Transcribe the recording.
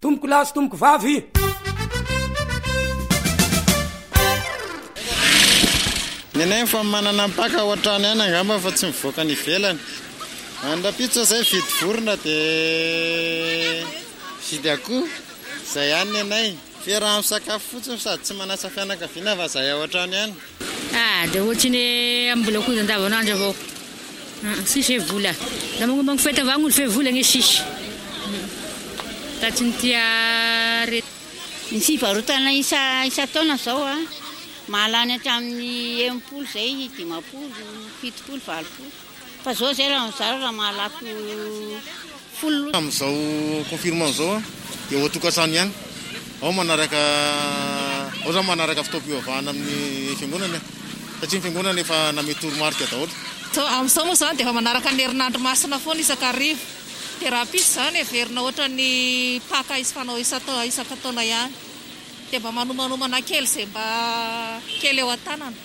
Tompoko lahy sy tompoko vavy. Nenay fa manana mpaka ao an-trano ihany angamba fa tsy mivoaka any ivelany. Any rahampitso izay vidy vorona dia vidy akoho. Izay ihany nenay. Fiaraha-misakafo fotsiny sady tsy manasa fianakaviana fa izahay ao an-trano ihany. Ah dia ohatry ny amin'ny mbola koza andavanandro avao. Ah, sisy hoe vola. Na magnomba ny fety avagny ohatry hoe vola gne sisy. Tatsy ny tia aretina. Ny fivarotana isa isan-taona zao a, mahalany hatramin'ny enimpolo zay, dimampolo, fitopolo, valopolo. Fa zao zay raha mizara raha mahalafo folo lotra. Amin'izao confinement zao an dia ao an-tokantrano ihany ao manaraka ao zany manaraka fotoam-pivavahana amin'ny fiangonana e! satria ny fiangonana efa namehy toromarika daholo. Zao amin'izao moa zany dia efa manaraka ny herinandro masina foana isan-kariva dia rahampitso zany heverina ohatran'ny paka fanao isan-taona ihany dia mba manomanomana kely izay mba kely eo an-tanana.